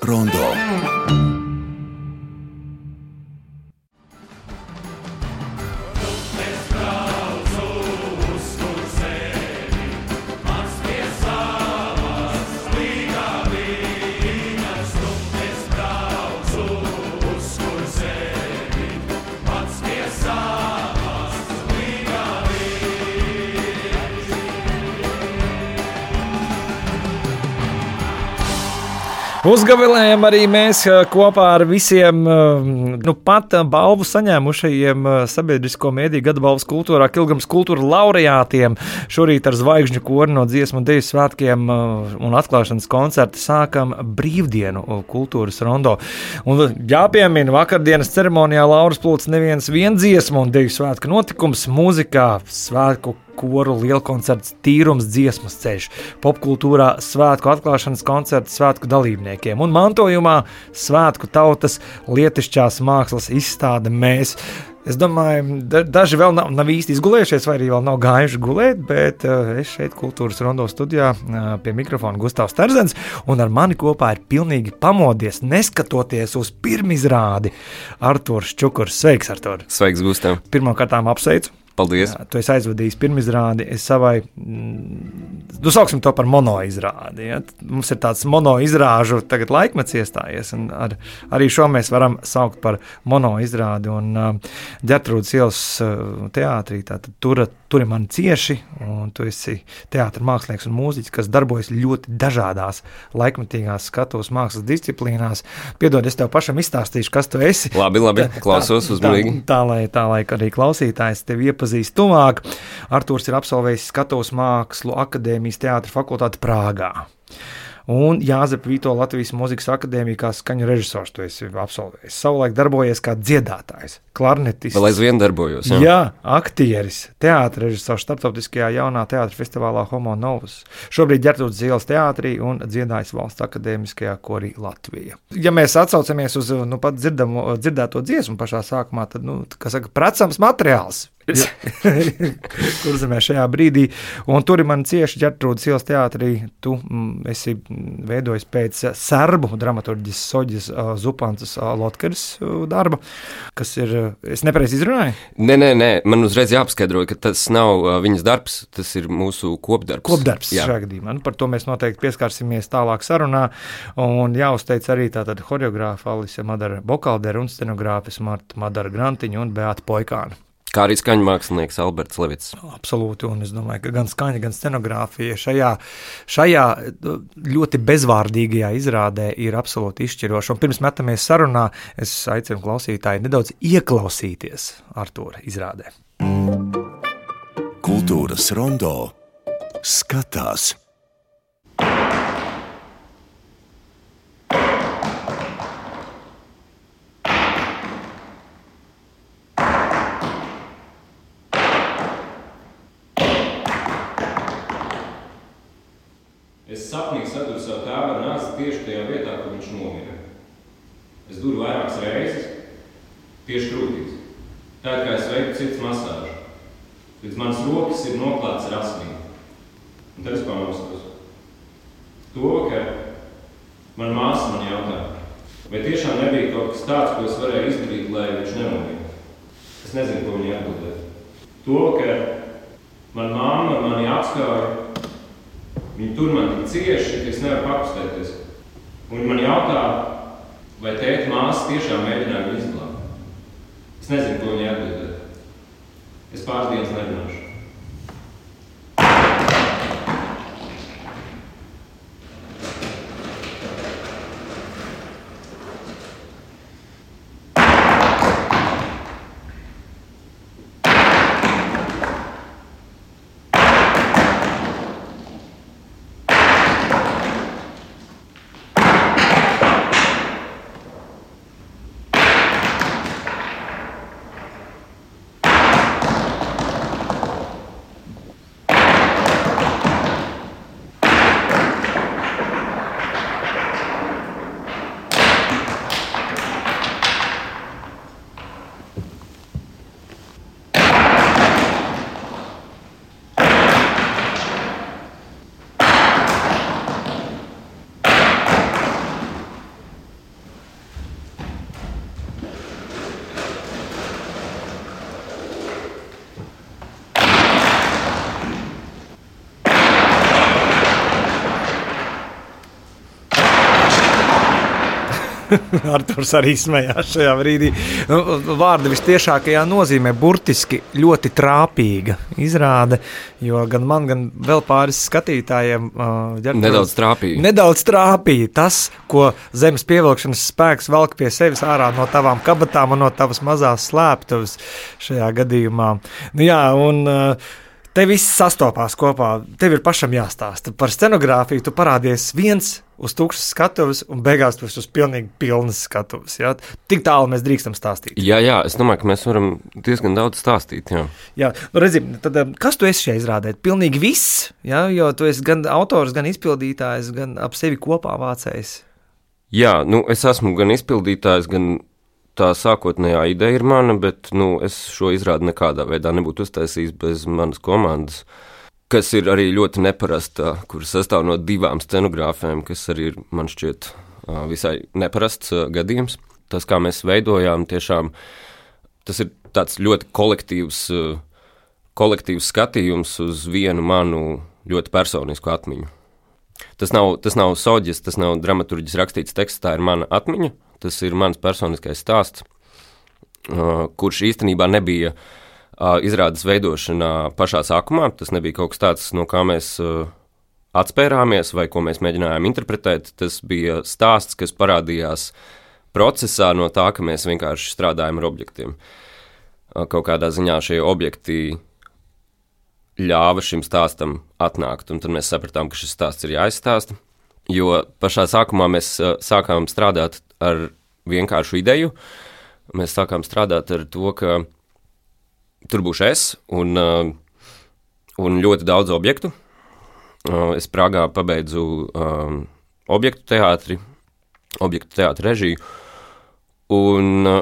Kultūras Uzgavilējam arī mēs eh, kopā ar visiem eh, nu, pat eh, balvu saņēmušajiem sabiedrisko mēdīju gada balvas kultūrā, Kilgams kultūra laureātiem. Šorīt ar zvaigžņu koru no dziesmu deju svētkiem un atklāšanas koncerta sākam brīvdienu kultūras rondo. Un jāpiemina vakardienas ceremonijā Lauras Plūts neviens vien dziesmu un deju svētku notikums mūzikā, svētku koru lielkoncerts Tīrums dziesmas ceļš, popkultūrā svētku atklāšanas koncerts svētku dalībniekiem un mantojumā svētku tautas lietišķās mākslas izstāde mēs. Es domāju, daži vēl nav, nav īsti izgulējušies, vai arī vēl nav gājuši gulēt, bet uh, es šeit, kultūras rondo studijā, uh, pie mikrofona Gustavs Terzens, un ar mani kopā ir pilnīgi pamodies, neskatoties uz pirmizrādi Artūrs Čukurs. Sveiks, Artur! Sveiks, Gustav! Pirmkārt, apsveicu! Paldies. Jā, tu esi aizvadījis pirmizrādi savai, mm, nu, sauksim to par monoizrādi. Ja? Mums ir tāds monoizrāžu tagad laikmets iestājies, un ar, arī šo mēs varam saukt par monoizrādi. Un uh, ģertrūdas ielas uh, teātrī, tātad tur, tur ir mani cieši, un tu esi teātris mākslinieks un mūziķis, kas darbojas ļoti dažādās laikmetīgās skatos mākslas disciplīnās. Piedod, es tev pašam izstāstīšu, kas tu esi. Labi, labi, klausos uzmanīgi. Tā, tā, tā, lai, tā, lai arī klausītājs tevi iepazīstinātu iepazīst tuvāk. Arthurs ir absolvējis Skatos mākslu akadēmijas teātra fakultāti Prāgā. Un Jāzep Vito Latvijas Mūzikas akadēmijā kā skaņu režisors to esi absolvējis. Savulaik darbojies kā dziedātājs, klarnetists. Vēl aizvien darbojos. Jā, jā aktieris, teātris režisors starptautiskajā jaunā teātra festivālā Homo Novus. Šobrīd ģērbtos Zielas teātrī un dziedājis valsts akadēmiskajā korī Latvijā. Ja mēs atcaucamies uz nu, dzirdamo, dzirdēto dziesmu pašā sākumā, tad, nu, kā saka, precams materiāls kur zemē šajā brīdī. Un tur ir man cieši ģērtrūdas ielas teātrī. Tu mm, esi veidojis pēc serbu dramaturģijas Soģis uh, Zupantas uh, Lotkeris uh, darba, kas ir, es nepareizi izrunāju? Nē, nē, nē, man uzreiz jāapskaidro, ka tas nav uh, viņas darbs, tas ir mūsu kopdarbs. Kopdarbs Jā. šajā gadījumā. Nu, par to mēs noteikti pieskarsimies tālāk sarunā. Un jāuzteic arī tātad horeogrāfa Alise Madara Bokaldera un scenogrāfis Marta Madara Grantiņa un Beata Poikāna. Kā arī skaņu mākslinieks Alberts Levits. Absolūti, un es domāju, ka gan skaņa, gan scenogrāfija šajā, šajā ļoti bezvārdīgajā izrādē ir absolūti izšķiroša. Un pirms metamies sarunā, es aicinu klausītāju nedaudz ieklausīties Artūra izrādē. Kultūras rondo skatās. Es sapnī saduru savu tēvu ar nāzi tieši tajā vietā, kur viņš nomira. Es duru vairākas reizes, tieši krūtīs. Tā kā es veicu cits masāžu. Līdz manas rokas ir noklāts ar asnīm. Un tad es pamostos. To vakar man māsa man jautā, vai tiešām nebija kaut kas tāds, ko es varēju izdarīt, lai viņš nenomira. Es nezinu, ko viņa atbildēja. To vakar man māma mani apskauja Viņi tur man tik cieši, ka es nevaru pakustēties. Un viņi man jautā, vai tēta māsa tiešām mēģināja viņu izglābt. Es nezinu, ko viņi atbildēja. Es pāris dienas nerunāšu. Arthurs arī smējās šajā brīdī. Nu, Vārdi visciešākajā nozīmē burtiski ļoti trāpīga izrāde, jo gan man, gan vēl pāris skatītājiem uh, Nedaudz trāpīja. Nedaudz trāpīja tas, ko zemes pievilkšanas spēks velk pie sevis ārā no tavām kabatām un no tavas mazās slēptuves šajā gadījumā. Nu, jā, un, uh, Te viss sastopās kopā. Tev ir pašam jāstāsta par scenogrāfiju. Tu parādies viens uz tukšas skatuves, un beigās esi uz pilnīgi pilnas skatuves. Ja? Tik tālu mēs drīkstam stāstīt. Jā, jā, es domāju, ka mēs varam diezgan daudz stāstīt. Jā. Jā, nu redzi, tad, um, kas tu esi šajā izrādē? Pilnīgi viss, ja? jo tu esi gan autors, gan izpildītājs, gan ap sevi kopā vācējs. Jā, nu, es esmu gan izpildītājs, gan tā sākotnējā ideja ir mana, bet nu, es šo izrādi nekādā veidā nebūtu uztaisījis bez manas komandas. Kas ir arī ļoti neparasta, kuras sastāv no divām scenogrāfiem, kas arī ir, man šķiet, visai neparasts gadījums. Tas, kā mēs veidojām, tiešām tas ir tāds ļoti kolektīvs, kolektīvs skatījums uz vienu manu ļoti personisku atmiņu. Tas nav, tas nav soģis, tas nav dramaturģis rakstīts teksts, tā ir mana atmiņa, tas ir mans personiskais stāsts, kurš īstenībā nebija uh, izrādes veidošanā pašā sākumā. Tas nebija kaut kas tāds, no kā mēs atspērāmies vai ko mēs mēģinājām interpretēt. Tas bija stāsts, kas parādījās procesā no tā, ka mēs vienkārši strādājam ar objektiem. Kaut kādā ziņā šie objekti ļāva šim stāstam atnākt, un tad mēs sapratām, ka šis stāsts ir jāizstāsta. Jo pašā sākumā mēs sākām strādāt ar vienkāršu ideju. Mēs sākām strādāt ar to, ka tur būšu es un, uh, un ļoti daudz objektu. Uh, Es Prāgā pabeidzu um, objektu teātri, objektu teātri režiju. Un, uh,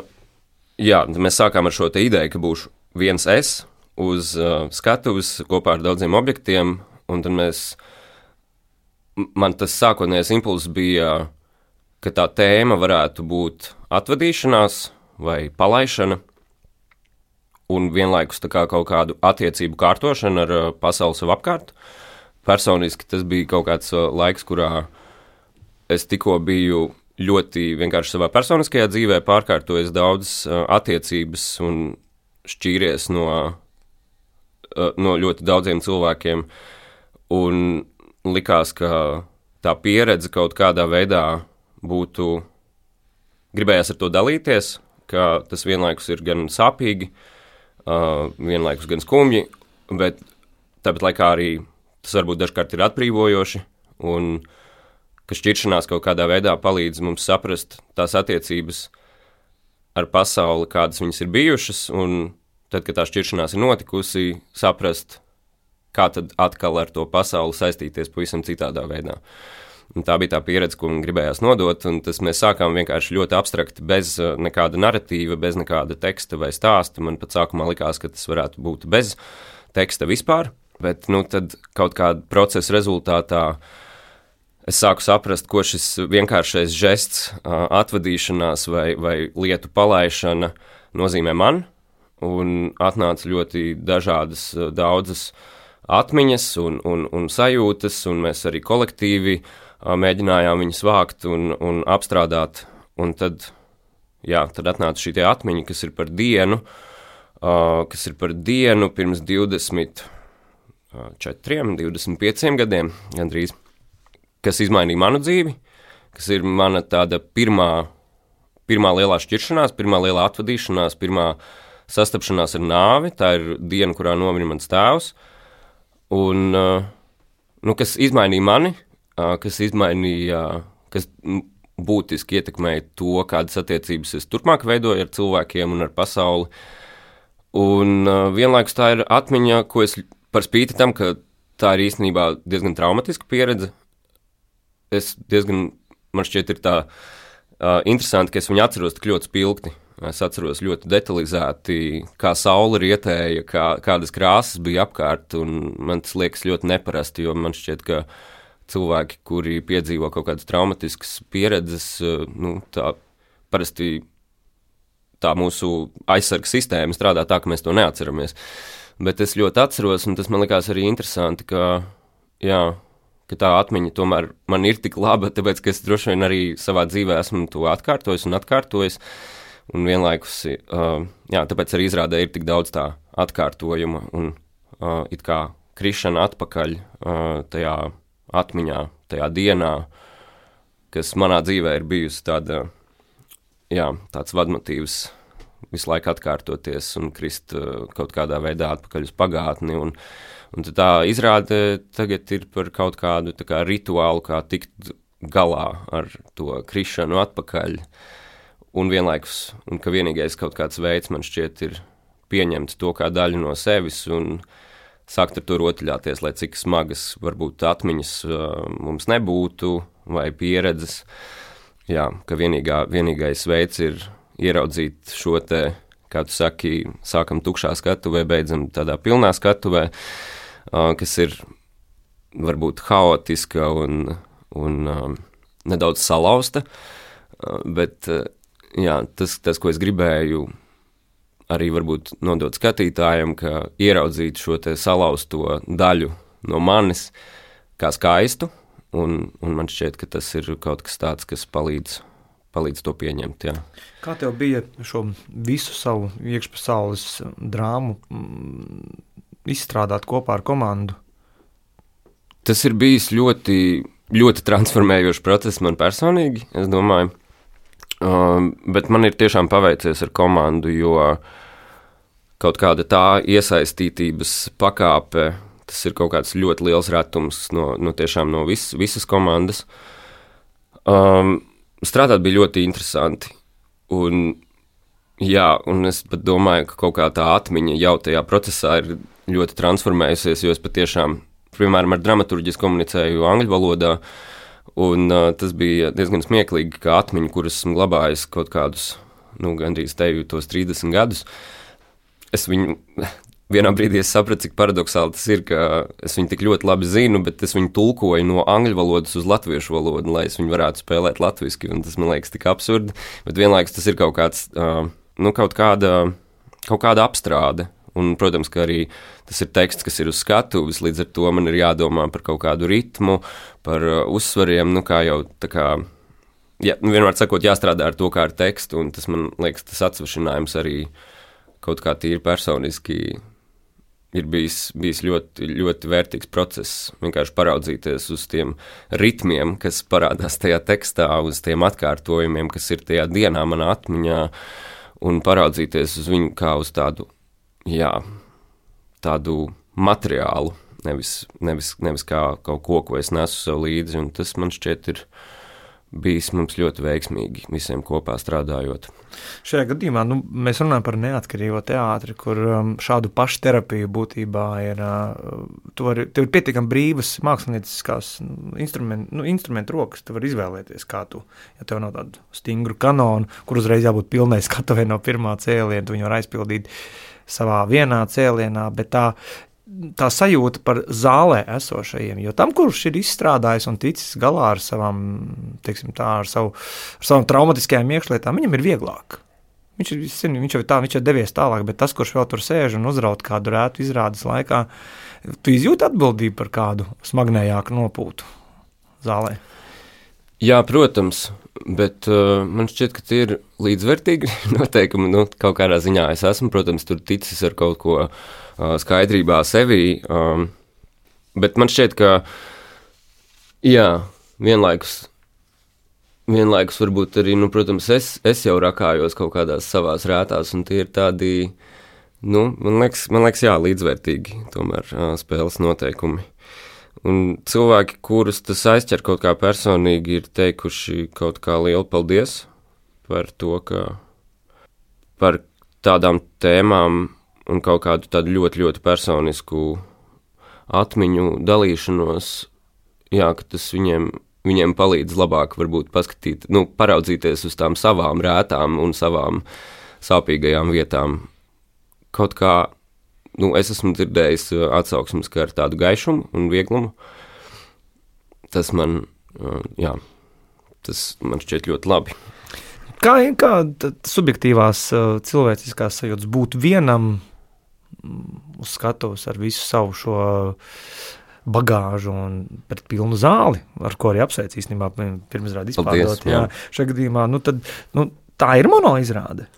jā, mēs sākām ar šo ideju, ka būšu viens es uz uh, skatuves kopā ar daudziem objektiem, un tad mēs, man tas sākotnējais impulss bija, ka tā tēma varētu būt atvadīšanās vai palaišana, un vienlaikus kā kaut kādu attiecību kārtošana ar pasauli sev apkārt. Personiski tas bija kaut kāds laiks, kurā es tikko biju ļoti vienkārši savā personiskajā dzīvē, pārkārtojis daudzas attiecības un šķīries no, no ļoti daudziem cilvēkiem. Un likās, ka tā pieredze kaut kādā veidā būtu, gribējās ar to dalīties, ka tas vienlaikus ir gan sāpīgi, uh, vienlaikus gan skumji, bet tāpat laikā arī tas varbūt dažkārt ir atbrīvojoši. Un, ka šķiršanās kaut kādā veidā palīdz mums saprast tās attiecības ar pasauli, kādas viņas ir bijušas, un tad, kad tā šķiršanās ir notikusi, saprast, kā tad atkal ar to pasauli saistīties pavisam citādā veidā. Un tā bija tā pieredze, ko man gribējās nodot, tas mēs sākām vienkārši ļoti abstrakti, bez uh, nekāda narratīva, bez nekāda teksta vai stāsta. Man pat sākumā likās, ka tas varētu būt bez teksta vispār, bet nu, tad kaut kāda procesa rezultātā es sāku saprast, ko šis vienkāršais žests, atvadīšanās vai, vai lietu palaišana nozīmē man. Un atnāca ļoti dažādas, daudzas atmiņas un, un, un sajūtas, un mēs arī kolektīvi ā, mēģinājām viņus vākt un, un apstrādāt. Un tad, jā, tad atnāca šī atmiņa, kas ir par dienu, ā, kas ir par dienu pirms 20, ā, 4, 25 gadiem gandrīz kas izmainīja manu dzīvi, kas ir mana tāda pirmā, pirmā lielā šķiršanās, pirmā lielā atvadīšanās, pirmā sastapšanās ar nāvi. Tā ir diena, kurā nomira mans tēvs. Un, uh, nu, kas izmainīja mani, uh, kas izmainīja, kas būtiski ietekmēja to, kādas attiecības es turpmāk veidoju ar cilvēkiem un ar pasauli. Un uh, vienlaikus tā ir atmiņa, ko es par spīti tam, ka tā ir īstenībā diezgan traumatiska pieredze, es diezgan, man šķiet, ir tā uh, interesanti, ka es viņu atceros tik ļoti spilgti. Es atceros ļoti detalizēti, kā saule rietēja, kā, kādas krāsas bija apkārt. Man tas liekas ļoti neparasti, jo man šķiet, ka cilvēki, kuri piedzīvo kaut kādas traumatiskas pieredzes, uh, nu, tā parasti tā mūsu aizsarga sistēma strādā tā, ka mēs to neatceramies. Bet es ļoti atceros, un tas man likās arī interesanti, ka, jā, ka tā atmiņa tomēr man ir tik laba, tāpēc, ka es droši vien arī savā dzīvē esmu to atkārtojis un atkārtojis. Un vienlaikus, uh, jā, tāpēc arī izrādē ir tik daudz tā atkārtojuma un uh, it kā krišana atpakaļ uh, tajā atmiņā, tajā dienā, kas manā dzīvē ir bijusi tāda, jā, tāds vadmotīvs visu laiku atkārtoties un krist uh, kaut kādā veidā atpakaļ uz pagātni. Un, un tā izrāde tagad ir par kaut kādu kā, rituālu, kā tikt galā ar to krišanu atpakaļ. Un vienlaikus, un ka vienīgais kaut kāds veids man šķiet ir pieņemt to kā daļu no sevis un sākt ar to rotaļāties, lai cik smagas varbūt atmiņas uh, mums nebūtu vai pieredzes. Jā, ka vienīgā, vienīgais veids ir ieraudzīt šo te, kā tu saki, sākam tukšā skatuvē, beidzam tādā pilnā skatuvē, uh, kas ir varbūt haotiska un, un um, nedaudz salauzta, uh, bet jā, tas, tas, ko es gribēju arī varbūt nodot skatītājiem, ka ieraudzīt šo salauzto daļu no manis kā skaistu, un, un man šķiet, ka tas ir kaut kas tāds, kas palīdz, palīdz to pieņemt. Jā. Kā tev bija šo visu savu iekšpasaules drāmu mm, izstrādāt kopā ar komandu? Tas ir bijis ļoti, ļoti transformējošs process man personīgi, es domāju. Um, bet man ir tiešām paveicies ar komandu, jo kaut kāda tā iesaistītības pakāpe, tas ir kaut kāds ļoti liels retums no, no, no vis, visas komandas. Um, strādāt bija ļoti interesanti. Un, jā, un es pat domāju, ka kaut kā tā atmiņa jau tajā procesā ir ļoti transformējusies, jo es patiešām, piemēram, ar dramaturģiju komunicēju angļu valodā. Uh, Un, uh, tas bija diezgan smieklīgi, ka atmiņa, kuras esmu glabājis kaut kādus, nu, gandrīz teju tos 30 gadus, es viņu vienā brīdī sapratu, cik paradoxāli tas ir, ka es viņu tik ļoti labi zinu, bet es viņu tulkoju no angļu valodas uz latviešu valodu, lai es viņu varētu spēlēt latviešu. Tas man liekas tik absurdi, bet vienlaikus tas ir kaut kāds, uh, nu, kaut kāda, kaut kāda apstrāde. Un, protams, ka arī tas ir teksts, kas ir uz skatuves, līdz ar to man ir jādomā par kaut kādu ritmu, par uh, uzsvariem. Nu, kā jau tā kā, ja, nu, vienmēr sakot, jāstrādā ar to kā ar tekstu, un tas man liekas, tas atsvašinājums arī kaut kā tīri personiski ir bijis, bijis ļoti, ļoti vērtīgs process. Vienkārši paraudzīties uz tiem ritmiem, kas parādās tajā tekstā, uz tiem atkārtojumiem, kas ir tajā dienā manā atmiņā, un paraudzīties uz viņu kā uz tādu jā, tādu materiālu, nevis, nevis, nevis kā kaut ko, ko es nesu sev līdzi. Tas man šķiet ir bijis mums ļoti veiksmīgi visiem kopā strādājot. Šajā gadījumā nu, mēs runājam par neatkarīgo teātri, kur um, šādu pašu terapiju būtībā ir. Uh, vari, tev ir pietiekami brīvas mākslinieckās nu, instrumentu, nu, instrumentu rokas. Tu vari izvēlēties, kā tu, ja tev nav tādu stingru kanonu, kur uzreiz jābūt pilnai skatuvei no pirmā cēliena, tu viņu var aizpildīt. Savā vienā cēlienā, bet tā, tā sajūta par zālē esošajiem. Jo tam, kurš ir izstrādājis un ticis galā ar savām, teiksim, tā, ar savu, ar savām traumatiskajām iekšlietām, viņam ir vieglāk. Viņš, ir, viņš, jau tā, viņš jau devies tālāk, bet tas, kurš vēl tur sēž un uzraut kādu rētu izrādes laikā, tu izjūti atbildību par kādu smagnējāku nopūtu zālē. Jā, protams, bet uh, man šķiet, ka tie ir līdzvērtīgi noteikumi. Nu, kaut kādā ziņā es esmu, protams, tur ticis ar kaut ko uh, skaidrībā sevī. Um, bet man šķiet, ka jā, vienlaikus. Vienlaikus varbūt arī, nu, protams, es, es jau rakājos kaut kādās savās rētās, un tie ir tādi, nu, man liekas, man liekas jā, līdzvērtīgi tomēr uh, spēles noteikumi. Un cilvēki, kurus tas aizķer kaut kā personīgi, ir teikuši kaut kā lielu paldies par to, ka par tādām tēmām un kaut kādu tādu ļoti, ļoti personisku atmiņu dalīšanos, jā, ka tas viņiem, viņiem palīdz labāk varbūt paskatīt, nu, paraudzīties uz tām savām rētām un savām sāpīgajām vietām. Kaut kā nu, es esmu dzirdējis uh, atsauksmes, ka ar tādu gaišumu un vieglumu tas man, uh, jā, tas man šķiet ļoti labi. Kā, kā subjektīvās uh, cilvēciskās sajūtas būt vienam mm, uz skatuves ar visu savu šo bagāžu un pret pilnu zāli, ar ko arī apsveic īstenībā pirmsrādi izpārdot. Jā, šajā gadījumā, nu tad, nu, tā ir mono izrāde.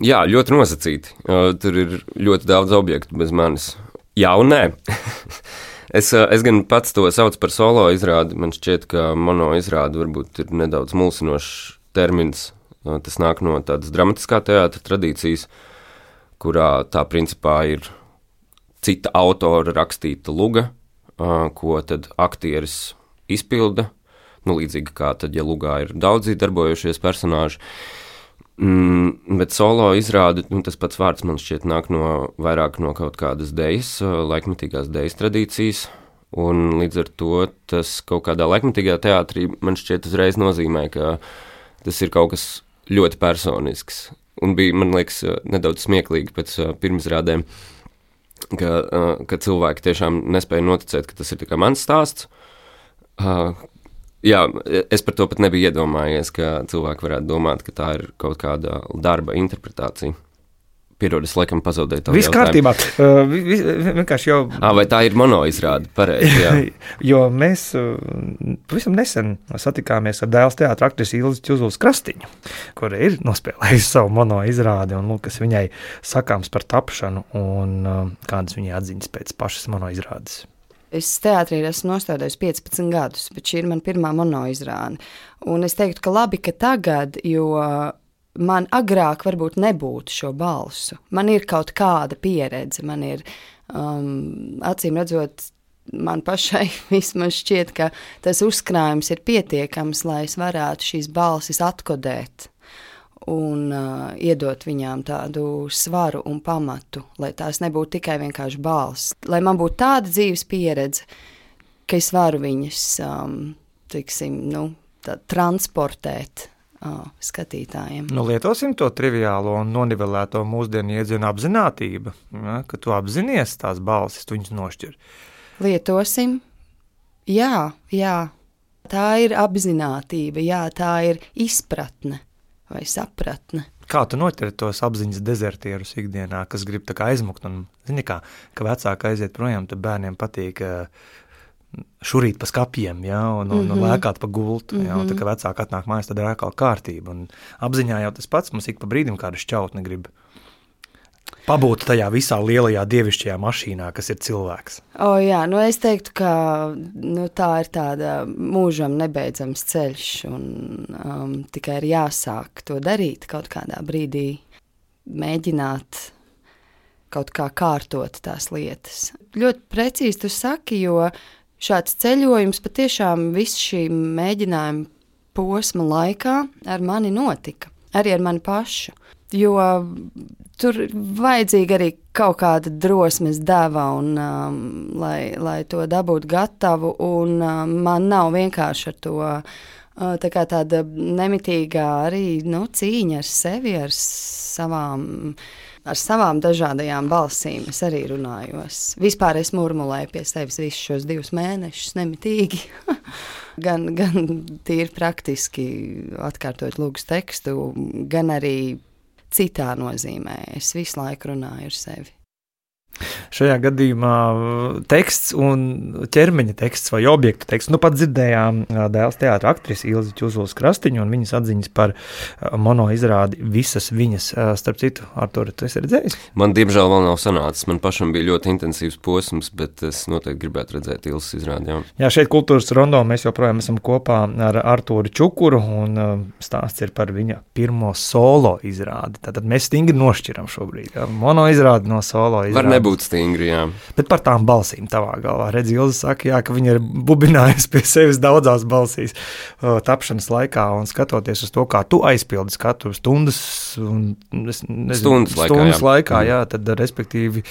Jā, ļoti nosacīti. Tur ir ļoti daudz objektu bez manis. Jā, un nē. es, es gan pats to saucu par solo izrādi. Man šķiet, ka mono izrāde varbūt ir nedaudz mulsinošs termins. Tas nāk no tādas dramatiskā teātra tradīcijas, kurā tā principā ir cita autora rakstīta luga, ko tad aktieris izpilda. Nu, līdzīgi kā tad, ja lugā ir daudzi darbojušies personāļi. Mm, bet solo izrāde, nu, tas pats vārds man šķiet nāk no vairāk no kaut kādas dejas, laikmetīgās dejas tradīcijas. Un līdz ar to tas kaut kādā laikmetīgā teātrī man šķiet uzreiz nozīmē, ka tas ir kaut kas ļoti personisks. Un bija, man liekas, nedaudz smieklīgi pēc pirmsrādēm, ka, ka cilvēki tiešām nespēja noticēt, ka tas ir mans stāsts. Jā, es par to pat nebiju iedomājies, ka cilvēki varētu domāt, ka tā ir kaut kāda darba interpretācija. Piedod, es laikam pazaudēju to. Viss kārtībā. Uh, vienkārši jau. À, vai tā ir monoizrāde? Pareizi. jo mēs uh, pavisam nesen satikāmies ar dēls teātra aktrisi Ilzi Čuzulas Krastiņu, kur ir nospēlējusi savu monoizrādi un lūk, kas viņai sakāms par tapšanu un uh, kādas viņai atziņas pēc pašas monoizrādes. Es teātrī esmu nostādījis 15 gadus, bet šī ir mana pirmā monoizrāde. Un es teiktu, ka labi, ka tagad, jo man agrāk varbūt nebūtu šo balsu. Man ir kaut kāda pieredze, man ir um, acīm redzot. Man pašai vismaz šķiet, ka tas uzkrājums ir pietiekams, lai es varētu šīs balsis atkodēt un uh, iedot viņām tādu svaru un pamatu, lai tās nebūtu tikai vienkārši balss. Lai man būtu tāda dzīves pieredze, ka es varu viņas um, tiksim, nu, transportēt uh, skatītājiem. Nu, lietosim to triviālo un nonivelēto mūsdienu iedzienu apziņotību, ja, ka tu apzinājies tās balsis, tu viņus nošķir. Lietosim, jā, jā. Tā ir apziņotība, jā, tā ir izpratne vai sapratne. Kā tu noķer tos apziņas dezertierus ikdienā, kas grib aizmukt? Un, zini, kā, ka vecāki aiziet projām, tad bērniem patīk uh, šurīt pa skapiem, ja, un, un, mm -hmm. un lēkāt pa gultu. Ja, un, tā, kad vecāki atnāk mājās, tad ir atkal kārtība. Un apziņā jau tas pats mums ik pa brīdim kāda šķautne grib pabūt tajā visā lielajā dievišķajā mašīnā, kas ir cilvēks? O, jā, nu es teiktu, ka nu, tā ir tāda mūžam nebeidzams ceļš, un um, tikai ir jāsāk to darīt kaut kādā brīdī, mēģināt kaut kā kārtot tās lietas. Ļoti precīzi tu saki, jo šāds ceļojums patiešām visu šī mēģinājuma posma laikā ar mani notika, arī ar mani pašu. Jo tur vajadzīga arī kaut kāda drosmes deva, un, um, lai, lai to dabūtu gatavu. Un, um, man nav vienkārši ar to uh, tā tāda nemitīgā arī nu, cīņa ar sevi, ar savām. Ar savām dažādajām balsīm es arī runāju. Vispār es murmulēju pie sevis visus šos divus mēnešus, nemitīgi. gan, gan tīri praktiski atkārtojot lūgas tekstu, gan arī citā nozīmē. Es visu laiku runāju ar sevi. Šajā gadījumā uh, teksts un ķermeņa teksts vai objektu teksts. Nu, pat dzirdējām uh, dēls teātra aktrisi Ilzi Čuzulas Krastiņu un viņas atziņas par uh, mono izrādi visas viņas. Starp citu, Artur, tu esi redzējis? Man, diemžēl, vēl nav sanācis. Man pašam bija ļoti intensīvs posms, bet es noteikti gribētu redzēt Ilzas izrādi. Jā. jā, šeit kultūras rondo mēs joprojām esam kopā ar Arturu Čukuru un stāsts ir par viņa pirmo solo izrādi. Tātad mēs stingri nošķiram šobrīd. Jā. Mono izrādi no solo izrādi būt stingri. Jā. Bet par tām balsīm tavā galvā. Redz, Ilza saka, jā, ka viņa ir bubinājusi pie sevis daudzās balsīs uh, tapšanas laikā un skatoties uz to, kā tu aizpildi skatu stundas, un, es, nezinu, stundas laikā. Stundas jā. laikā jā, tad respektīvi.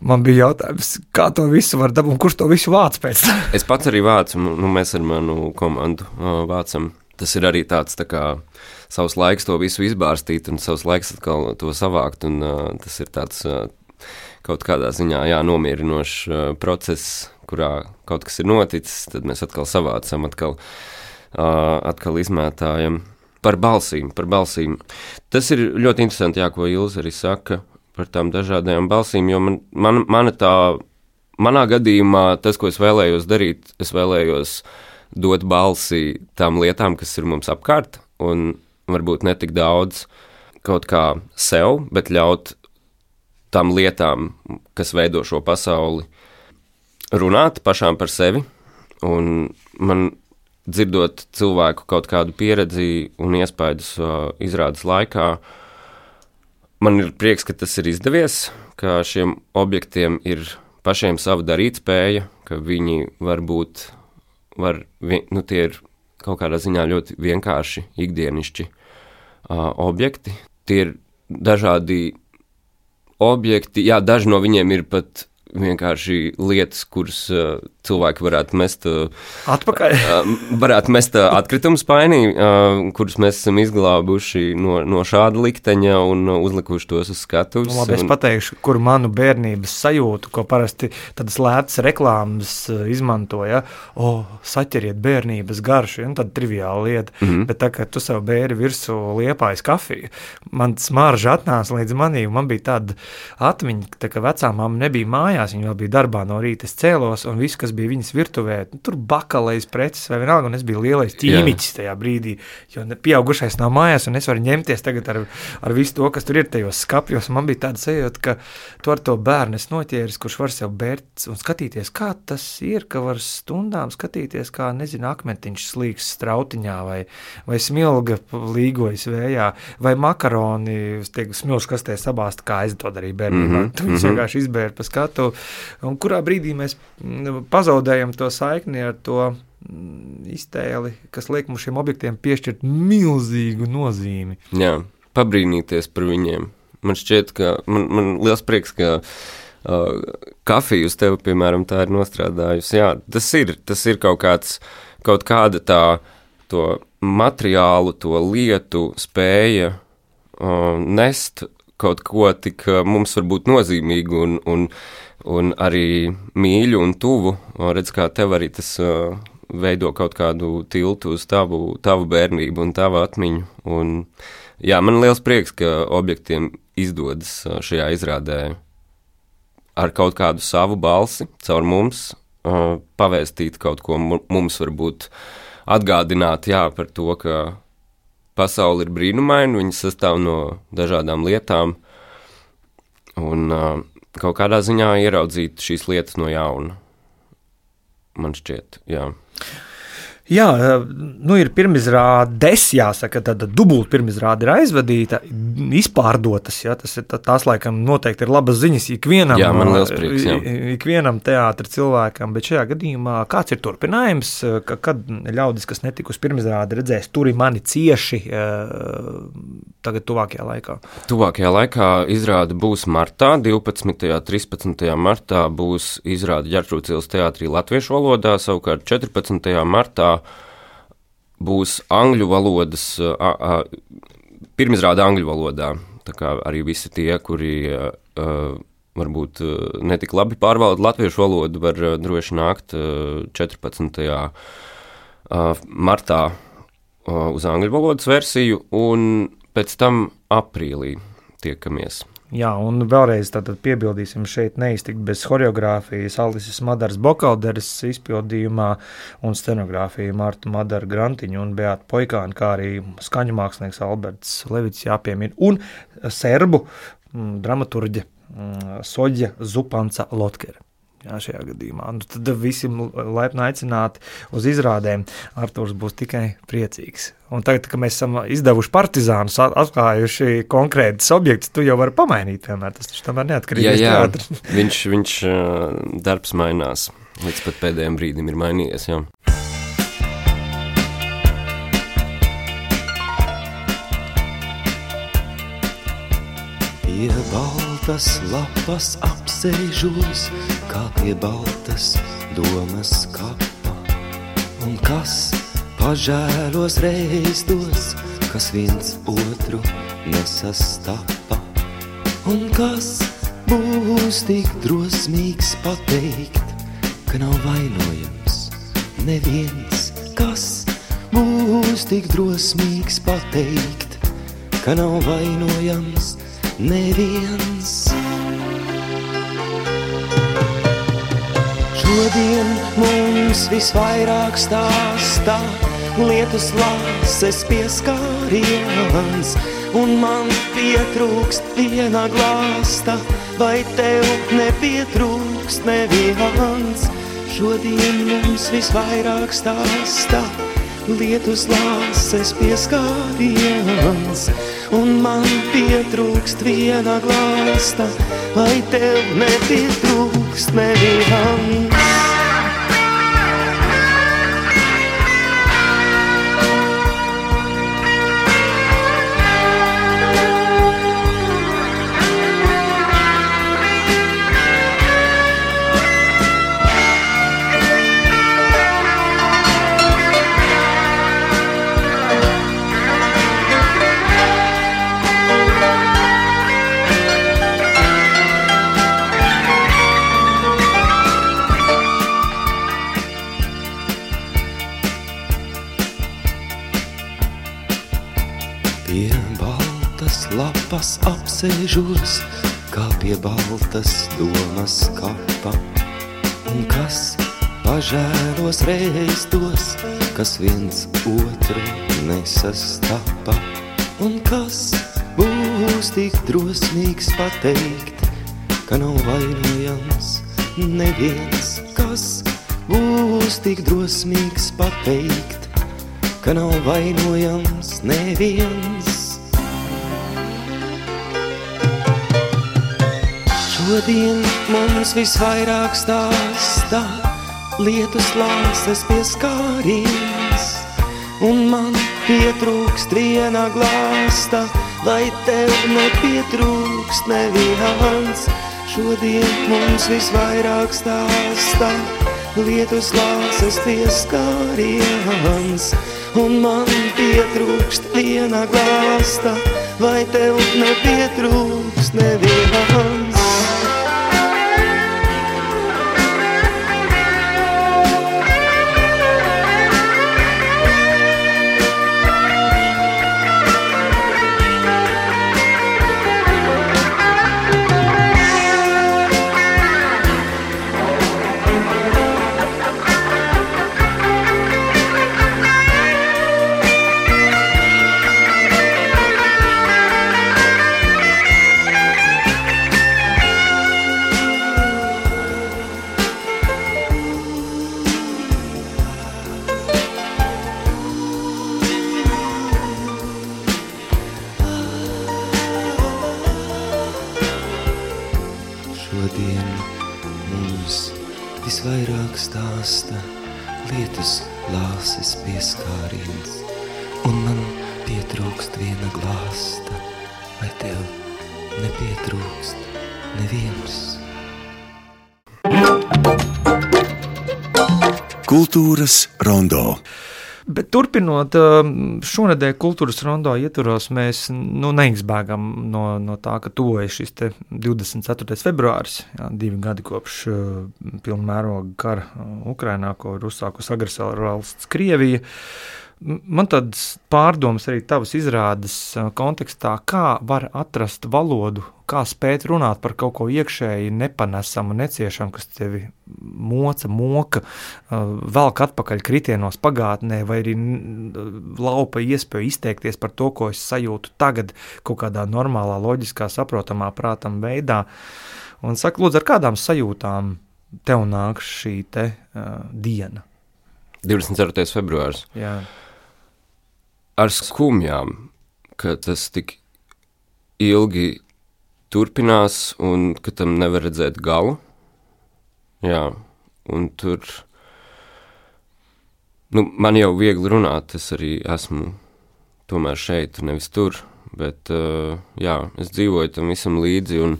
Man bija jautājums, kā to visu var dabūt, kurš to visu vāc pēc tam? es pats arī vācu, nu, mēs ar manu komandu uh, vācam. Tas ir arī tāds tā kā savs laiks to visu izbārstīt, un savs laiks atkal to savākt. Un, uh, tas ir tāds uh, kaut kādā ziņā jā, nomierinošs uh, process, kurā kaut kas ir noticis, tad mēs atkal savācam, atkal, uh, atkal izmētājam. Par balsīm, par balsīm. Tas ir ļoti interesanti, jā, ko Ilza arī saka par tām dažādajām balsīm, jo man, man, mana tā manā gadījumā tas, ko es vēlējos darīt, es vēlējos dot balsi tām lietām, kas ir mums apkārt, un varbūt ne tik daudz kaut kā sev, bet ļaut tām lietām, kas veido šo pasauli, runāt pašām par sevi. Un man dzirdot cilvēku kaut kādu pieredzi un iespaidus uh, izrādes laikā, man ir prieks, ka tas ir izdevies, ka šiem objektiem ir pašiem sava darītspēja, ka viņi var būt, var, nu, tie ir kaut kādā ziņā ļoti vienkārši, ikdienišķi uh, objekti. Tie ir dažādi objekti, jā, daži no viņiem ir pat vienkārši lietas, kuras uh, cilvēki varētu mest, uh, Atpakaļ. uh, varētu mest uh, atkritumu spainī, uh, kurus mēs esam izglābuši no, no šāda likteņa un uh, uzlikuši tos uz skatuves. Labi, es un- pateikšu, kur manu bērnības sajūtu, ko parasti tādas lētas reklāmas eh, izmantoja. O, saķeriet bērnības garšu, ja, nu, tāda triviāla lieta. Mm. -hmm. Bet tā kā tu sev bēri virsū liepājas kafiju, man smarža atnāca līdz manī, un man bija tāda atmiņa, tā, ka vecā mamma nebija mājās, viņa vēl bija darbā no rīta. Es cēlos, un viss, kas bija viņas virtuvē, nu, tur bakalējas preces vai vienalga, un es biju lielais ķīmiķis tajā brīdī, jo pieaugušais nav mājās, un es varu ņemties tagad ar, ar visu to, kas tur ir tajos skapjos. Man bija tāda sajūta, ka tu ar to bērnu esi noķēris, kurš var sev bērt un skatīties, kā tas ir, ka var stundām skatīties, kā, nezinu, akmentiņš slīgs strautiņā vai, vai smilga līgojas vējā, vai makaroni smilšu kastē sabāzt, kā es to darīju bērnībā. Mm -hmm. Tu viņus mhm. vienkārši izbēri pa skatu, un kurā brīdī mēs mm, pazaudējam to saikni ar to mm, iztēli, kas liek mums šiem objektiem piešķirt milzīgu nozīmi. Jā, pabrīnīties par viņiem. Man šķiet, ka man, man liels prieks, ka uh, kafija uz tevi, piemēram, tā ir nostrādājusi. Jā, tas ir, tas ir kaut, kāds, kaut kāda tā to materiālu, to lietu spēja uh, nest kaut ko tik uh, mums varbūt nozīmīgu un, un, un arī mīļu un tuvu. Redz, kā tev arī tas uh, veido kaut kādu tiltu uz tavu, tavu bērnību un tavu atmiņu. Un, jā, man liels prieks, ka objektiem izdodas šajā izrādē ar kaut kādu savu balsi, caur mums, uh, pavēstīt kaut ko mu- mums, varbūt atgādināt jā, par to, ka pasaule ir brīnumaina, viņa sastāv no dažādām lietām, un uh, kaut kādā ziņā ieraudzīt šīs lietas no jauna. Man šķiet, jā. Jā, nu ir pirmizrādes, jāsaka, tāda dubulta pirmizrāde ir aizvadīta, izpārdotas. Jā, tas ir tā- tās, laikam, noteikti ir labas ziņas ikvienam. Jā, man liels prieks, jā. Ikvienam teātris cilvēkam, bet šajā gadījumā kāds ir turpinājums, ka, kad ļaudis, kas netika uz pirmizrādi, redzēs, tur ir mani cieši eh, tagad, tuvākajā laikā. Tuvākajā laikā izrāde būs martā, 12. un 13. martā būs izrāde Ģertrūcīlas teātrī latviešu valodā, savukārt 14. martā būs angļu valodas, a, a, pirmizrāde angļu valodā. Tā kā arī visi tie, kuri varbūt netik labi pārvalda latviešu valodu, var droši nākt a, 14. a, martā uz angļu valodas versiju, un pēc tam aprīlī tiekamies. Jā, un vēlreiz piebildīsim, šeit neiztikt bez choreogrāfijas Alises Madaras Bokalderes izpildījumā un scenogrāfija Marta Madara Grantiņa un Beata Poikāna, kā arī skaņu mākslinieks Alberts Levits jāpiemina un serbu mm, dramaturģe mm, Soģa Zupanca Lotkere. Jā, šajā gadījumā. Nu, tad visi laipni aicināti uz izrādēm. Arthurs būs tikai priecīgs. Un tagad, kad mēs esam izdevuši partizānus, at- atklājuši konkrētus objektus, tu jau vari pamainīt. Vienmēr. Tas taču tomēr Jā, neatkarīgs jā, teātris. viņš, viņš darbs mainās. Līdz pat pēdējiem brīdim ir mainījies. Jā. Pie baltas lapas apsēžos, kā pie baltas domas kapa. Un kas pažēlos reizdos, kas viens otru nesastapa. Un kas būs tik drosmīgs pateikt, ka nav vainojams neviens, kas būs tik drosmīgs pateikt, ka nav vainojams neviens. Šodien mums visvairāk stāstā lietus lāses pieskāriens, un man pietrūkst viena glāsta, vai tev nepietrūkst neviens. Šodien mums visvairāk stāstā lietus lāses pieskāriens, un man pietrūkst viena glāsta, vai tev nepietrūkst neviens. Lapas apsēžos, kā pie baltas domas kapa. Un kas pažēlos reizdos, kas viens otru nesastapa. Un kas būs tik drosmīgs pateikt, ka nav vainojams neviens, kas būs tik drosmīgs pateikt, ka nav vainojams neviens. Šodien mums visvairāk stāsta lietus lāses pieskāriens, un man pietrūkst viena glāsta, vai tev nepietrūkst neviens. Šodien mums visvairāk stāsta lietus lāses pieskāriens, un man pietrūkst viena glāsta, vai tev nepietrūkst neviens. Un man pietrūkst viena glāsta, vai tev nepietrūkst neviens. Kultūras rondo. Bet turpinot um, šonadēļ kultūras rondo ietvaros, mēs nu, neizbēgam no, no tā, ka tuvojas šis te 24. februāris, jā, divi gadi kopš uh, pilna mēroga kara uh, Ukrainā, ko ir uzsākusi agresora valsts Krievija. M- Man tādas pārdomas arī tavas izrādes uh, kontekstā, kā var atrast valodu, kā spēt runāt par kaut ko iekšēji nepanesamu, neciešamu, kas tevi moca, moka, uh, velk atpakaļ kritienos pagātnē, vai arī n- laupa iespēju izteikties par to, ko es sajūtu tagad, kaut kādā normālā, loģiskā, saprotamā, prātam veidā. Un saka, lūdzu, ar kādām sajūtām tev nāk šī te uh, diena? 24. februāris. Jā. Ar skumjām, ka tas tik ilgi turpinās un ka tam nevar redzēt galu. Jā, un tur. Nu, man jau viegli runāt, es arī esmu tomēr šeit, nevis tur. Bet, uh, jā, es dzīvoju tam visam līdzi. Un,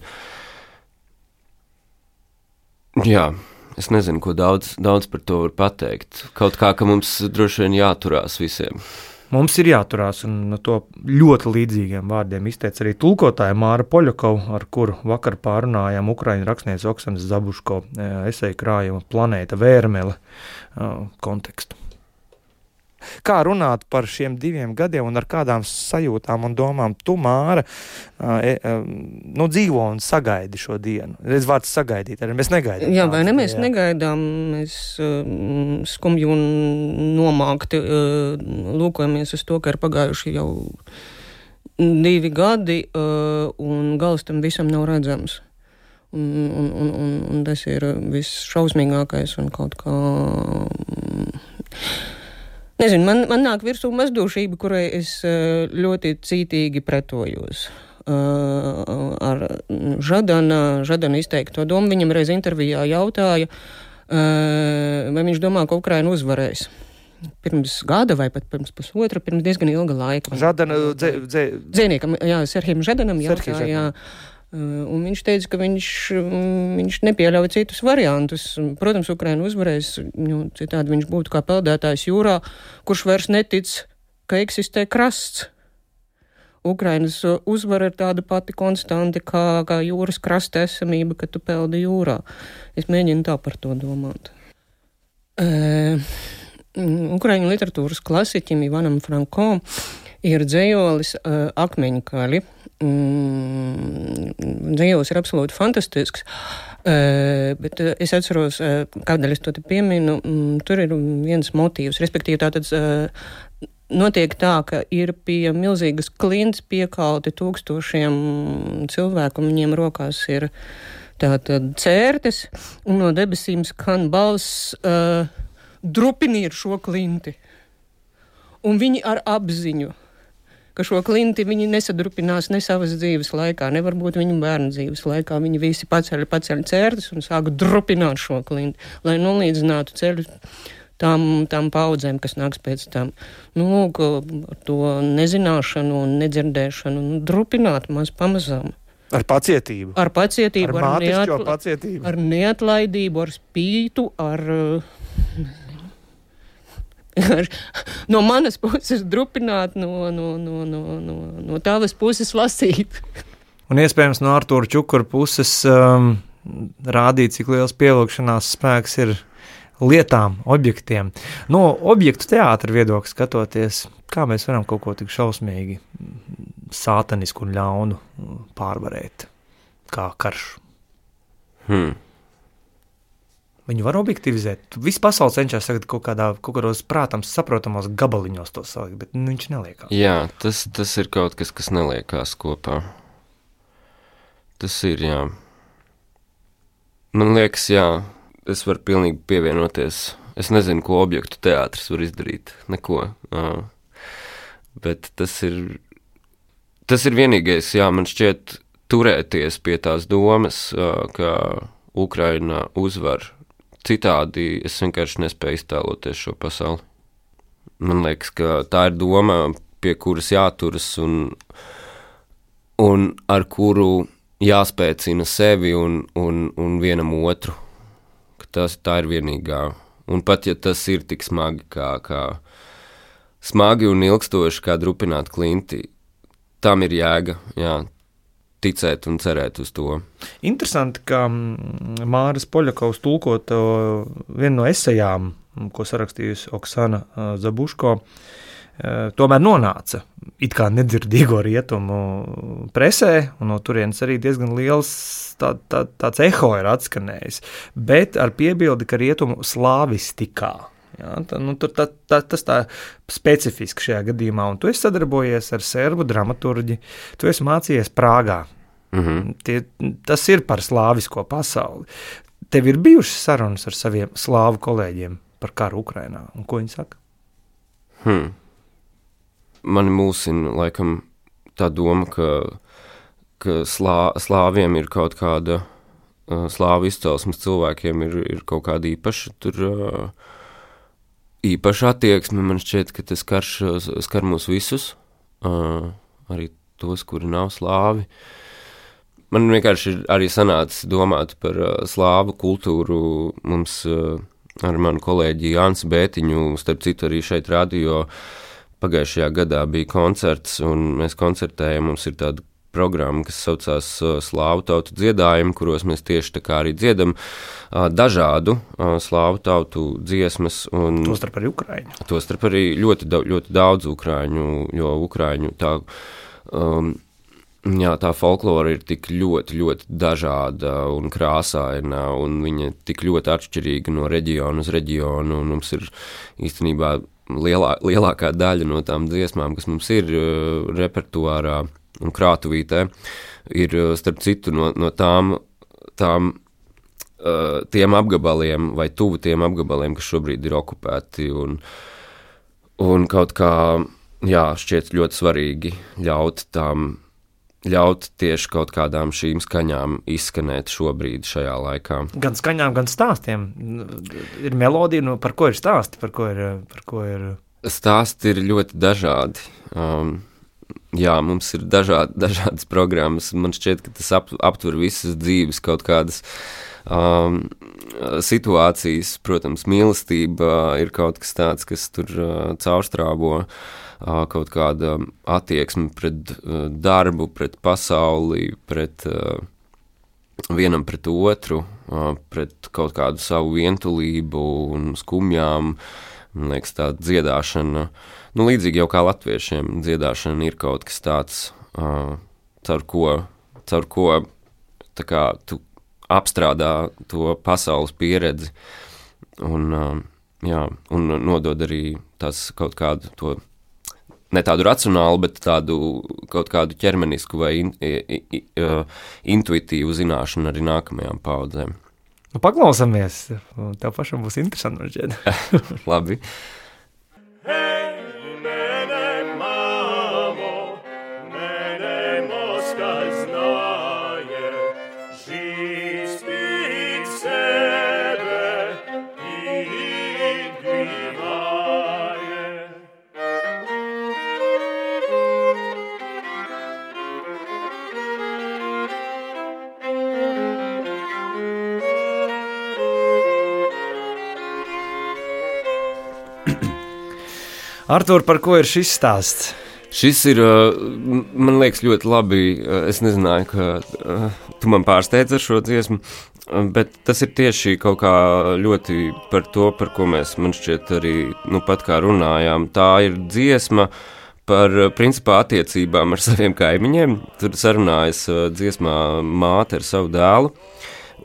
jā, es nezinu, ko daudz, daudz par to var pateikt. Kaut kā, ka mums droši vien jāturās visiem. Mums ir jāturās, un to ļoti līdzīgiem vārdiem izteica arī tulkotāja Māra Poļakova, ar kuru vakar pārunājām Ukraiņu rakstniece Oksanas Zabuško eh, eseju krājuma planēta Vērmele eh, kontekstu. Kā runāt par šiem diviem gadiem un ar kādām sajūtām un domām tu, Māra, e, e, nu, dzīvo un sagaidi šo dienu? Es vārds sagaidīt, arī mēs negaidām. Jā, vai ne, mēs jā. negaidām, mēs uh, skumji un nomākti uh, lūkojamies uz to, ka ir pagājuši jau divi gadi uh, un gals tam visam nav redzams. Un, un, un, un, un tas ir viss šausmīgākais un kaut kā. Nezinu, man, man nāk virsū mazdošība, kurai es eh, ļoti cītīgi pretojos. Uh, ar Žadana, Žadana izteikto domu viņam reiz intervijā jautāja, uh, vai viņš domā, ka Ukraina uzvarēs. Pirms gada vai pat pirms pusotra, pirms diezgan ilga laika. Žadana, dzē, dzē... Dzēniekam, jā, Serhijam Žadanam jautāja, jā. Uh, un viņš teica, ka viņš, mm, viņš nepieļauj citus variantus. Protams, Ukraina uzvarēs, nu, citādi viņš būtu kā peldētājs jūrā, kurš vairs netic, ka eksistē krasts. Ukrainas uzvara ir tāda pati konstante kā, kā jūras krasta esamība, kad tu peldi jūrā. Es mēģinu tā par to domāt. Uh, Ukraiņu literatūras klasiķim Ivanam Franko ir dzējolis uh, Akmeņkaļi mm, dzīvos ir absolūti fantastisks. Uh, bet uh, es atceros, uh, kādēļ es to pieminu. Mm, tur ir viens motīvs, respektīvi, tātad uh, notiek tā, ka ir pie milzīgas klints piekalti tūkstošiem cilvēku, un viņiem rokās ir tātad cērtes, un no debesīm skan balss uh, drupiniet šo klinti. Un viņi ar apziņu ka šo klinti viņi nesadrupinās ne savas dzīves laikā, ne varbūt viņu bērnu dzīves laikā. Viņi visi paceļ, paceļ cērtas un sāk drupināt šo klinti, lai nolīdzinātu ceļu tām, tām paudzēm, kas nāks pēc tam. Nu, to nezināšanu un nedzirdēšanu nu, drupināt maz pamazām. Ar pacietību. Ar pacietību, ar, ar, neatla pacietību. ar neatlaidību, ar spītu, ar uh, no manas puses drupināt, no, no, no, no, no, no tavas puses lasīt. Un iespējams no Artur Čukura puses um, rādīt, cik liels pielūgšanās spēks ir lietām, objektiem. No objektu teātra viedokļa skatoties, kā mēs varam kaut ko tik šausmīgi, sātanisku un ļaunu pārvarēt, kā karš. Hmm. Viņu var objektivizēt. Viss pasaule cenšas tagad kaut, kādā, kaut kādos prātams, saprotamos gabaliņos to salikt, bet nu, viņš neliekās. Jā, tas, tas ir kaut kas, kas neliekās kopā. Tas ir, jā. Man liekas, jā, es varu pilnīgi pievienoties. Es nezinu, ko objektu teātris var izdarīt. Neko. Uh, bet tas ir, tas ir vienīgais, jā, man šķiet, turēties pie tās domas, uh, ka Ukraina uzvar citādi es vienkārši nespēju iztēloties šo pasauli. Man liekas, ka tā ir doma, pie kuras jāturas un, un ar kuru jāspēcina sevi un, un, un vienam otru. Tas, tā ir vienīgā. Un pat ja tas ir tik smagi, kā, kā smagi un ilgstoši, kā drupināt klinti, tam ir jēga. Jā, ticēt un cerēt uz to. Interesanti, ka mm, Māris Poļakovs tulkot vienu no esejām, ko sarakstījusi Oksana Zabuško, tomēr nonāca it kā nedzirdīgo rietumu presē, un no turienes arī diezgan liels tā, tā, tāds eho ir atskanējis, bet ar piebildi, ka rietumu slāvistikā. Ja, tā, nu, tur, tā, tā, tas tā specifiski šajā gadījumā, un tu esi sadarbojies ar serbu dramaturģi, tu esi mācījies Prāgā. Mm -hmm. Tie, tas ir par slāvisko pasauli. Tev ir bijušas sarunas ar saviem slāvu kolēģiem par karu Ukrajinā, un ko viņi saka? Hmm. Mani mūsina laikam tā doma, ka, ka slā, slāviem ir kaut kāda, uh, slāvu izcelsmes cilvēkiem ir, ir kaut kāda īpaša tur. Uh, īpaša attieksme. Man šķiet, ka tas karš skar mūs visus, uh, arī tos, kuri nav slāvi. Man vienkārši ir arī sanācis domāt par uh, slāvu kultūru. Mums uh, ar manu kolēģi Jānis Bētiņu, starp citu, arī šeit radio pagājušajā gadā bija koncerts, un mēs koncertējam. Mums ir tāda programma, kas saucās Slāvu tautu dziedājumi, kuros mēs tieši tā kā arī dziedam dažādu slāvu tautu dziesmas. Tostarp arī Ukraiņu. Tostarp arī ļoti, ļoti daudz Ukraiņu, jo Ukraiņu tā. Um, Jā, tā folklora ir tik ļoti, ļoti dažāda un krāsaina, un viņa ir tik ļoti atšķirīga no reģiona uz reģionu. Mums ir īstenībā lielā, lielākā daļa no tām dziesmām, kas mums ir uh, repertuārā un krātuvītē, ir uh, starp citu no, no tām, tām uh, tiem apgabaliem vai tuvu tiem apgabaliem, kas šobrīd ir okupēti. Un, un kaut kā, jā, šķiet ļoti svarīgi ļaut tām ļaut tieši kaut kādām šīm skaņām izskanēt šobrīd, šajā laikā. Gan skaņām, gan stāstiem. Ir melodija, nu, par ko ir stāsti, par ko ir. Par ko ir... Stāsti ir ļoti dažādi. Um, jā, mums ir dažādi, dažādas programmas. Man šķiet, ka tas ap, aptver visas dzīves kaut kādas. Um, situācijas, protams, mīlestība ir kaut kas tāds, kas tur uh, caurstrāvo. Uh, kaut kāda attieksme pret darbu, pret pasauli, pret vienam pret otru, pret kaut kādu savu vientulību un skumjām. Man liekas, tā dziedāšana, nu, līdzīgi jau kā latviešiem, dziedāšana ir kaut kas tāds, caur ko, caur ko kā, tu apstrādā to pasaules pieredzi un, jā, un nodod arī tās kaut kādu to ne tādu racionālu, bet tādu kaut kādu ķermenisku vai in, i, i, uh, intuitīvu zināšanu arī nākamajām paudzēm. Nu, paklausāmies, tev pašam būs interesanti. Labi. Artur, par ko ir šis stāsts? Šis ir, man liekas, ļoti labi. Es nezināju, ka tu man pārsteidz ar šo dziesmu, bet tas ir tieši kaut kā ļoti par to, par ko mēs man šķiet arī nu pat kā runājām. Tā ir dziesma par principā attiecībām ar saviem kaimiņiem. Tur sarunājas dziesmā māte ar savu dēlu.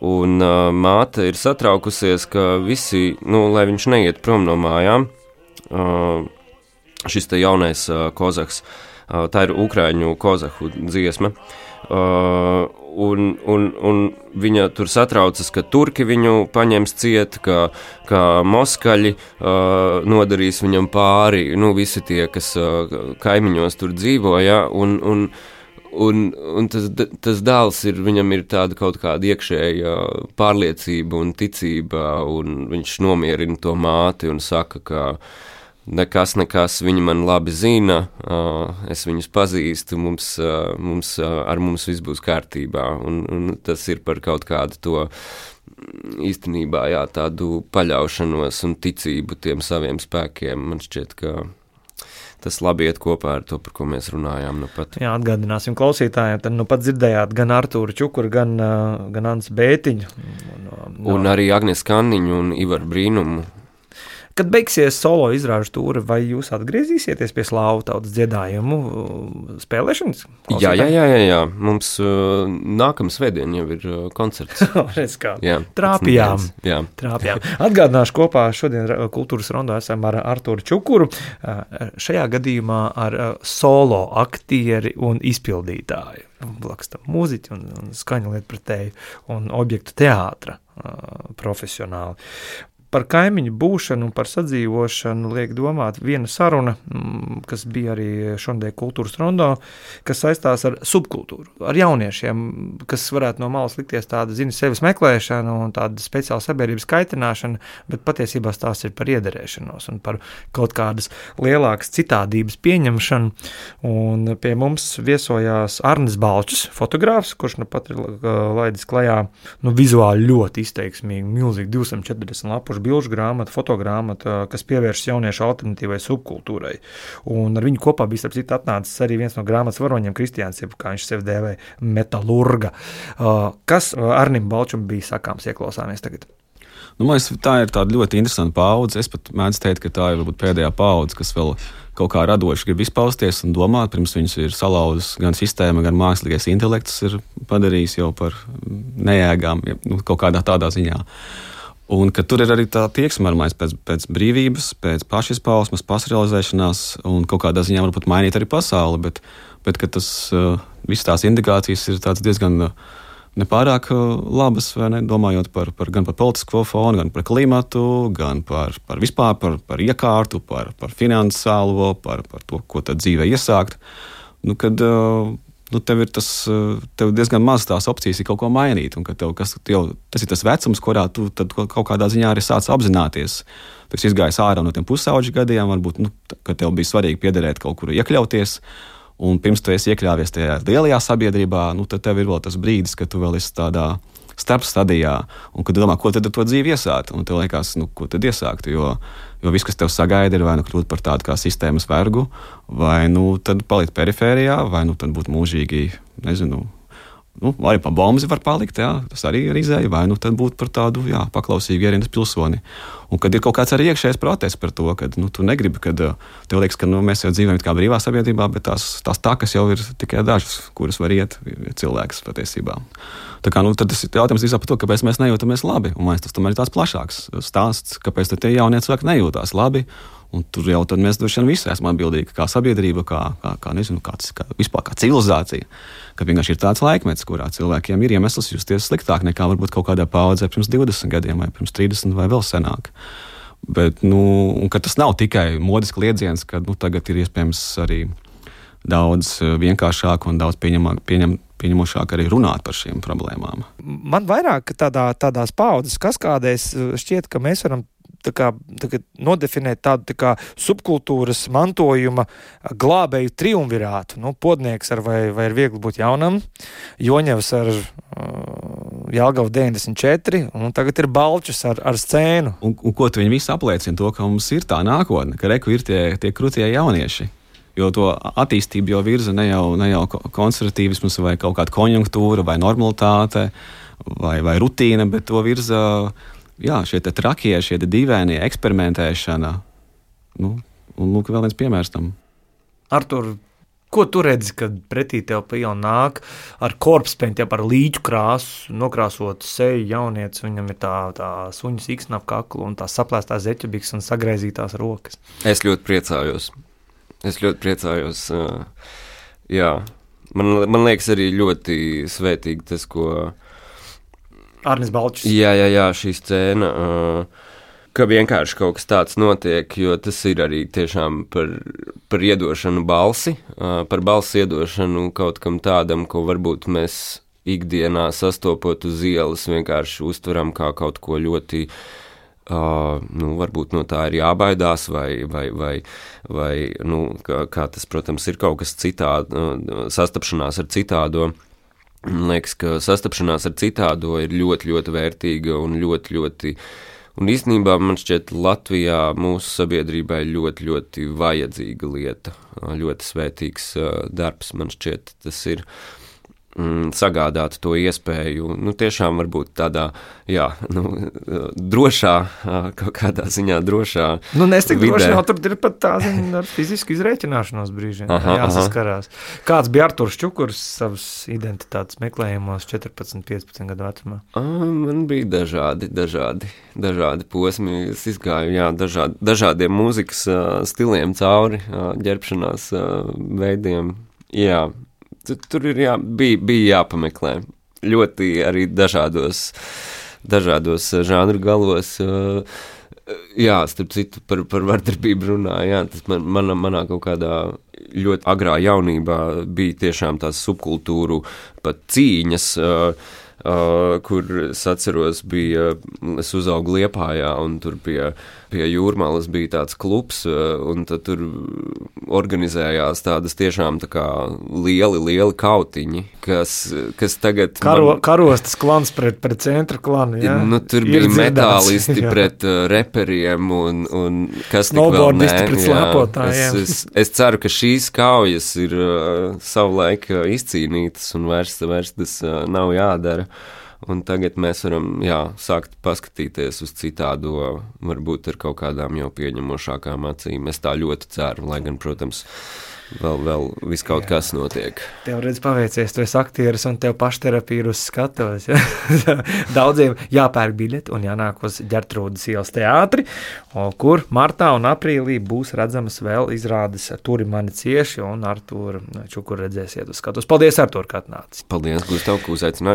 Un uh, māte ir satraukusies, ka visi, nu, lai viņš neiet prom no mājām, uh, šis jaunais uh, kozaks. Uh, tā ir Ukrāņu kozahu dziesma. Uh, un, un, un viņa tur satraucas, ka turki viņu paņems ciet, ka, ka moskaļi uh, nodarīs viņam pāri. Nu, visi tie, kas uh, kaimiņos tur dzīvo, ja, un, un, Un, un tas, tas dēls ir, viņam ir tāda kaut kāda iekšēja pārliecība un ticība, un viņš nomierina to māti un saka, ka Nekas, nekas, viņi man labi zina, es viņus pazīstu, mums, mums, ar mums viss būs kārtībā. Un, un tas ir par kaut kādu to īstenībā jā, tādu paļaušanos un ticību tiem saviem spēkiem. Man šķiet, ka tas labi iet kopā ar to, par ko mēs runājām. Nu pat. Jā, atgādināsim klausītājiem, tad nu pat dzirdējāt gan Artūru Čukuru, gan, gan Ants Bētiņu. No, no... Un arī Agnes Kanniņu un Ivaru Brīnumu Kad beigsies solo izrāžu tūri, vai jūs atgriezīsieties pie slāvu tautas dziedājumu uh, spēlēšanas? Jā, jā, jā, jā, jā. mums uh, nākamā svētdiena jau ir uh, koncerts. Kā jā, trāpījām. Jā. trāpījām. Atgādināšu kopā šodien kultūras rondā esam ar Arturu Čukuru, uh, šajā gadījumā ar uh, solo aktieri un izpildītāju. Blakus tam mūziķi un, un skaņu lietpratēju un objektu teātra uh, profesionāli par kaimiņu būšanu un par sadzīvošanu liek domāt viena saruna, mm, kas bija arī šodien kultūras rondo, kas saistās ar subkultūru, ar jauniešiem, kas varētu no malas likties tāda zina sevis meklēšana un tāda speciāla sabiedrības kaitināšana, bet patiesībā tās ir par iederēšanos un par kaut kādas lielākas citādības pieņemšanu. Un pie mums viesojās Arnis Balčs, fotogrāfs, kurš nu pat ir laidis klajā nu, vizuāli ļoti izteiksmīgi, milzīgi 240 lapušu bilžu grāmata, fotogrāmata, kas pievēršas jauniešu alternatīvai subkultūrai. Un ar viņu kopā bija citu atnācis arī viens no grāmatas varoņiem, Kristiāns, kā viņš sevi dēvēja, metālurga. Kas Arnim Balčam bija sakāms, ieklausāmies tagad? Nu, man tā ir ļoti interesanta paudze. Es pat mēdzu teikt, ka tā ir varbūt pēdējā paudze, kas vēl kaut kā radoši grib izpausties un domāt. Pirms viņas ir salauzis gan sistēma, gan mākslīgais intelekts, ir padarījis jau par neēgām, ja, nu, kaut kādā tādā ziņā. Un ka tur ir arī tā tieksme pēc, pēc brīvības, pēc pašizpausmes, pašrealizēšanās un kaut kādā ziņā varbūt mainīt arī pasauli. Bet, bet tas, uh, visas tās indikācijas ir diezgan. Uh, nepārāk uh, labas, ne, domājot par, par, gan par politisko fonu, gan par klimatu, gan par, par vispār par, par iekārtu, par, par finansiālo, par, par to, ko tad dzīvē iesākt. Nu, kad, uh, nu, tev ir tas, uh, tev diezgan maz tās opcijas, kaut ko mainīt. Tev, kas, tev, tas ir tas vecums, kurā tu kaut kādā ziņā arī sāc apzināties. Tu esi izgājis ārā no tiem pusauģu gadiem, varbūt nu, tev bija svarīgi piederēt kaut kur iekļauties. Un pirms tu esi iekļāvies tajā lielajā sabiedrībā, nu, tad tev ir vēl tas brīdis, kad tu vēl esi tādā starpstadijā, un kad domā, ko tad ar to dzīvi iesākt. Un tev liekas, nu, ko tad iesākt. Jo, jo viss, kas tev sagaida, ir vai nu kļūt par tādu kā sistēmas vergu, vai nu palikt perifērijā, vai nu būt mūžīgi, nezinu, Nu, arī pa bombu var palikt, jā, tas arī ir izēja, vai nu tad būt par tādu jā, paklausīgu ierīnas pilsoni. Un kad ir kaut kāds arī iekšējs protests par to, ka nu, tu negribi, kad tev liekas, ka nu, mēs jau dzīvojam kā brīvā sabiedrībā, bet tās, tās takas jau ir tikai dažas, kuras var iet cilvēks patiesībā. Tā kā, nu, tas ir jautājums par to, kāpēc mēs nejūtamies labi. Un man tas tomēr ir tāds plašāks stāsts, kāpēc tie jaunie cilvēki nejūtās labi. Un tur jau mēs droši vien visi esam atbildīgi, kā sabiedrība, kā, kā, kā, nezinu, kāds, kā vispār kā civilizācija. Ka vienkārši ir tāds laikmets, kurā cilvēkiem ir iemesls justies sliktāk nekā varbūt kaut kādā paudzē pirms 20 gadiem, vai pirms 30 vai vēl senāk. Bet nu, tas nav tikai modes kliedziens, ka nu, tagad ir iespējams arī daudz eh, vienkāršāk un daudz pieņemāk, pieņem, pieņemošāk arī runāt par šīm problēmām. Man vairāk tādā, tādās paudzes kaskādēs eh, šķiet, ka mēs varam tā kā, tā kā nodefinēt tādu tā kā subkultūras mantojuma glābēju triumvirātu. Nu, podnieks ar vai, vai ir viegli būt jaunam, Joņevs ar uh, Jālgavu 94, un tagad ir Balčus ar, ar scēnu. Un, un ko viņi visi apliecina? To, ka mums ir tā nākotne, ka reku ir tie, tie krūtie jaunieši. Jo to attīstību jau virza ne jau, ne jau konservatīvisms, vai kaut kāda konjunktūra, vai normalitāte, vai, vai rutīna, bet to virza uh, jā, šie trakie, šie dīvainie eksperimentēšana. Nu, un lūk, vēl viens piemērs tam. Artur, ko tu redzi, kad pretī tev pie nāk ar korpspeņu, ja par līķu krāsu, nokrāsot seju jaunietis, viņam ir tā, tā suņu siksna ap kaklu un tā saplēstā zeķebiks un sagraizītās rokas? Es ļoti priecājos. Es ļoti priecājos. Jā, man, man liekas arī ļoti svētīgi tas, ko Arnis Balčs. Jā, jā, jā šī scēna. Uh, ka vienkārši kaut kas tāds notiek, jo tas ir arī tiešām par, par iedošanu balsi, par balsi iedošanu kaut kam tādam, ko varbūt mēs ikdienā sastopot uz ielas vienkārši uztveram kā kaut ko ļoti. Uh, nu, varbūt no tā ir jābaidās, vai, vai, vai, vai nu, kā, kā tas, protams, ir kaut kas citāds, uh, sastapšanās ar citādo. Uh, Man liekas, ka sastapšanās ar citādo ir ļoti, ļoti vērtīga un ļoti, ļoti. Un īstenībā man šķiet, Latvijā mūsu sabiedrībai ļoti, ļoti vajadzīga lieta, ļoti svētīgs darbs. Man šķiet, tas ir. Uh, mm, sagādāt to iespēju. Nu, tiešām varbūt tādā jā, nu, drošā, kaut kādā ziņā drošā. Nu, nes tik droši, jau tur ir pat tā ziņa ar fizisku izreikināšanos brīžiem. Aha, jāsaskarās. Aha. Kāds bija Arturs Čukurs savas identitātes meklējumos 14, 15 gadu vecumā? Man bija dažādi, dažādi, dažādi posmi. Es izgāju jā, dažādi, dažādiem mūzikas stiliem cauri, ģērbšanās veidiem. Jā, tur, tur ir jā, bija, bija jāpameklē. Ļoti arī dažādos, dažādos eh, žanru galos. Uh, Jā, starp citu, par, par vardarbību runāja. Tas man, manā, manā kaut kādā ļoti agrā jaunībā bija tiešām tās subkultūru pat cīņas. Uh, Uh, kur es atceros, bija, es uzaugu Liepājā, un tur pie, pie jūrmālas bija tāds klubs, uh, un tur organizējās tādas tiešām tā kā lieli, lieli kautiņi, kas, kas tagad. Karo, man, karostas klans pret, pret centra klanu. Ja? Nu, tur Ir bija dzirdāts, metālisti jā. pret uh, reperiem, un, un kas tik vēl nē. Pret jā, es, es, es ceru, ka šīs kaujas ir uh, savulaik izcīnītas un vairs, vairs tas uh, nav jādara. Un tagad mēs varam jā, sākt paskatīties uz citādo, varbūt ar kaut kādām jau pieņemošākām acīm. Es tā ļoti ceru, lai gan, protams, vēl, vēl viss kaut Jā. kas notiek. Tev redz, paveicies, tu esi aktieris un tev pašterapija ir uz skatuves. Ja? Daudziem jāpērk biļeti un jānāk uz ģertrūdas ielas teātri, kur martā un aprīlī būs redzamas vēl izrādes Turi mani cieši un Artūra Čukuru redzēsiet uz skatuves. Paldies, Artūr, ka atnācis. Paldies, Gustav, ka uzaicināji.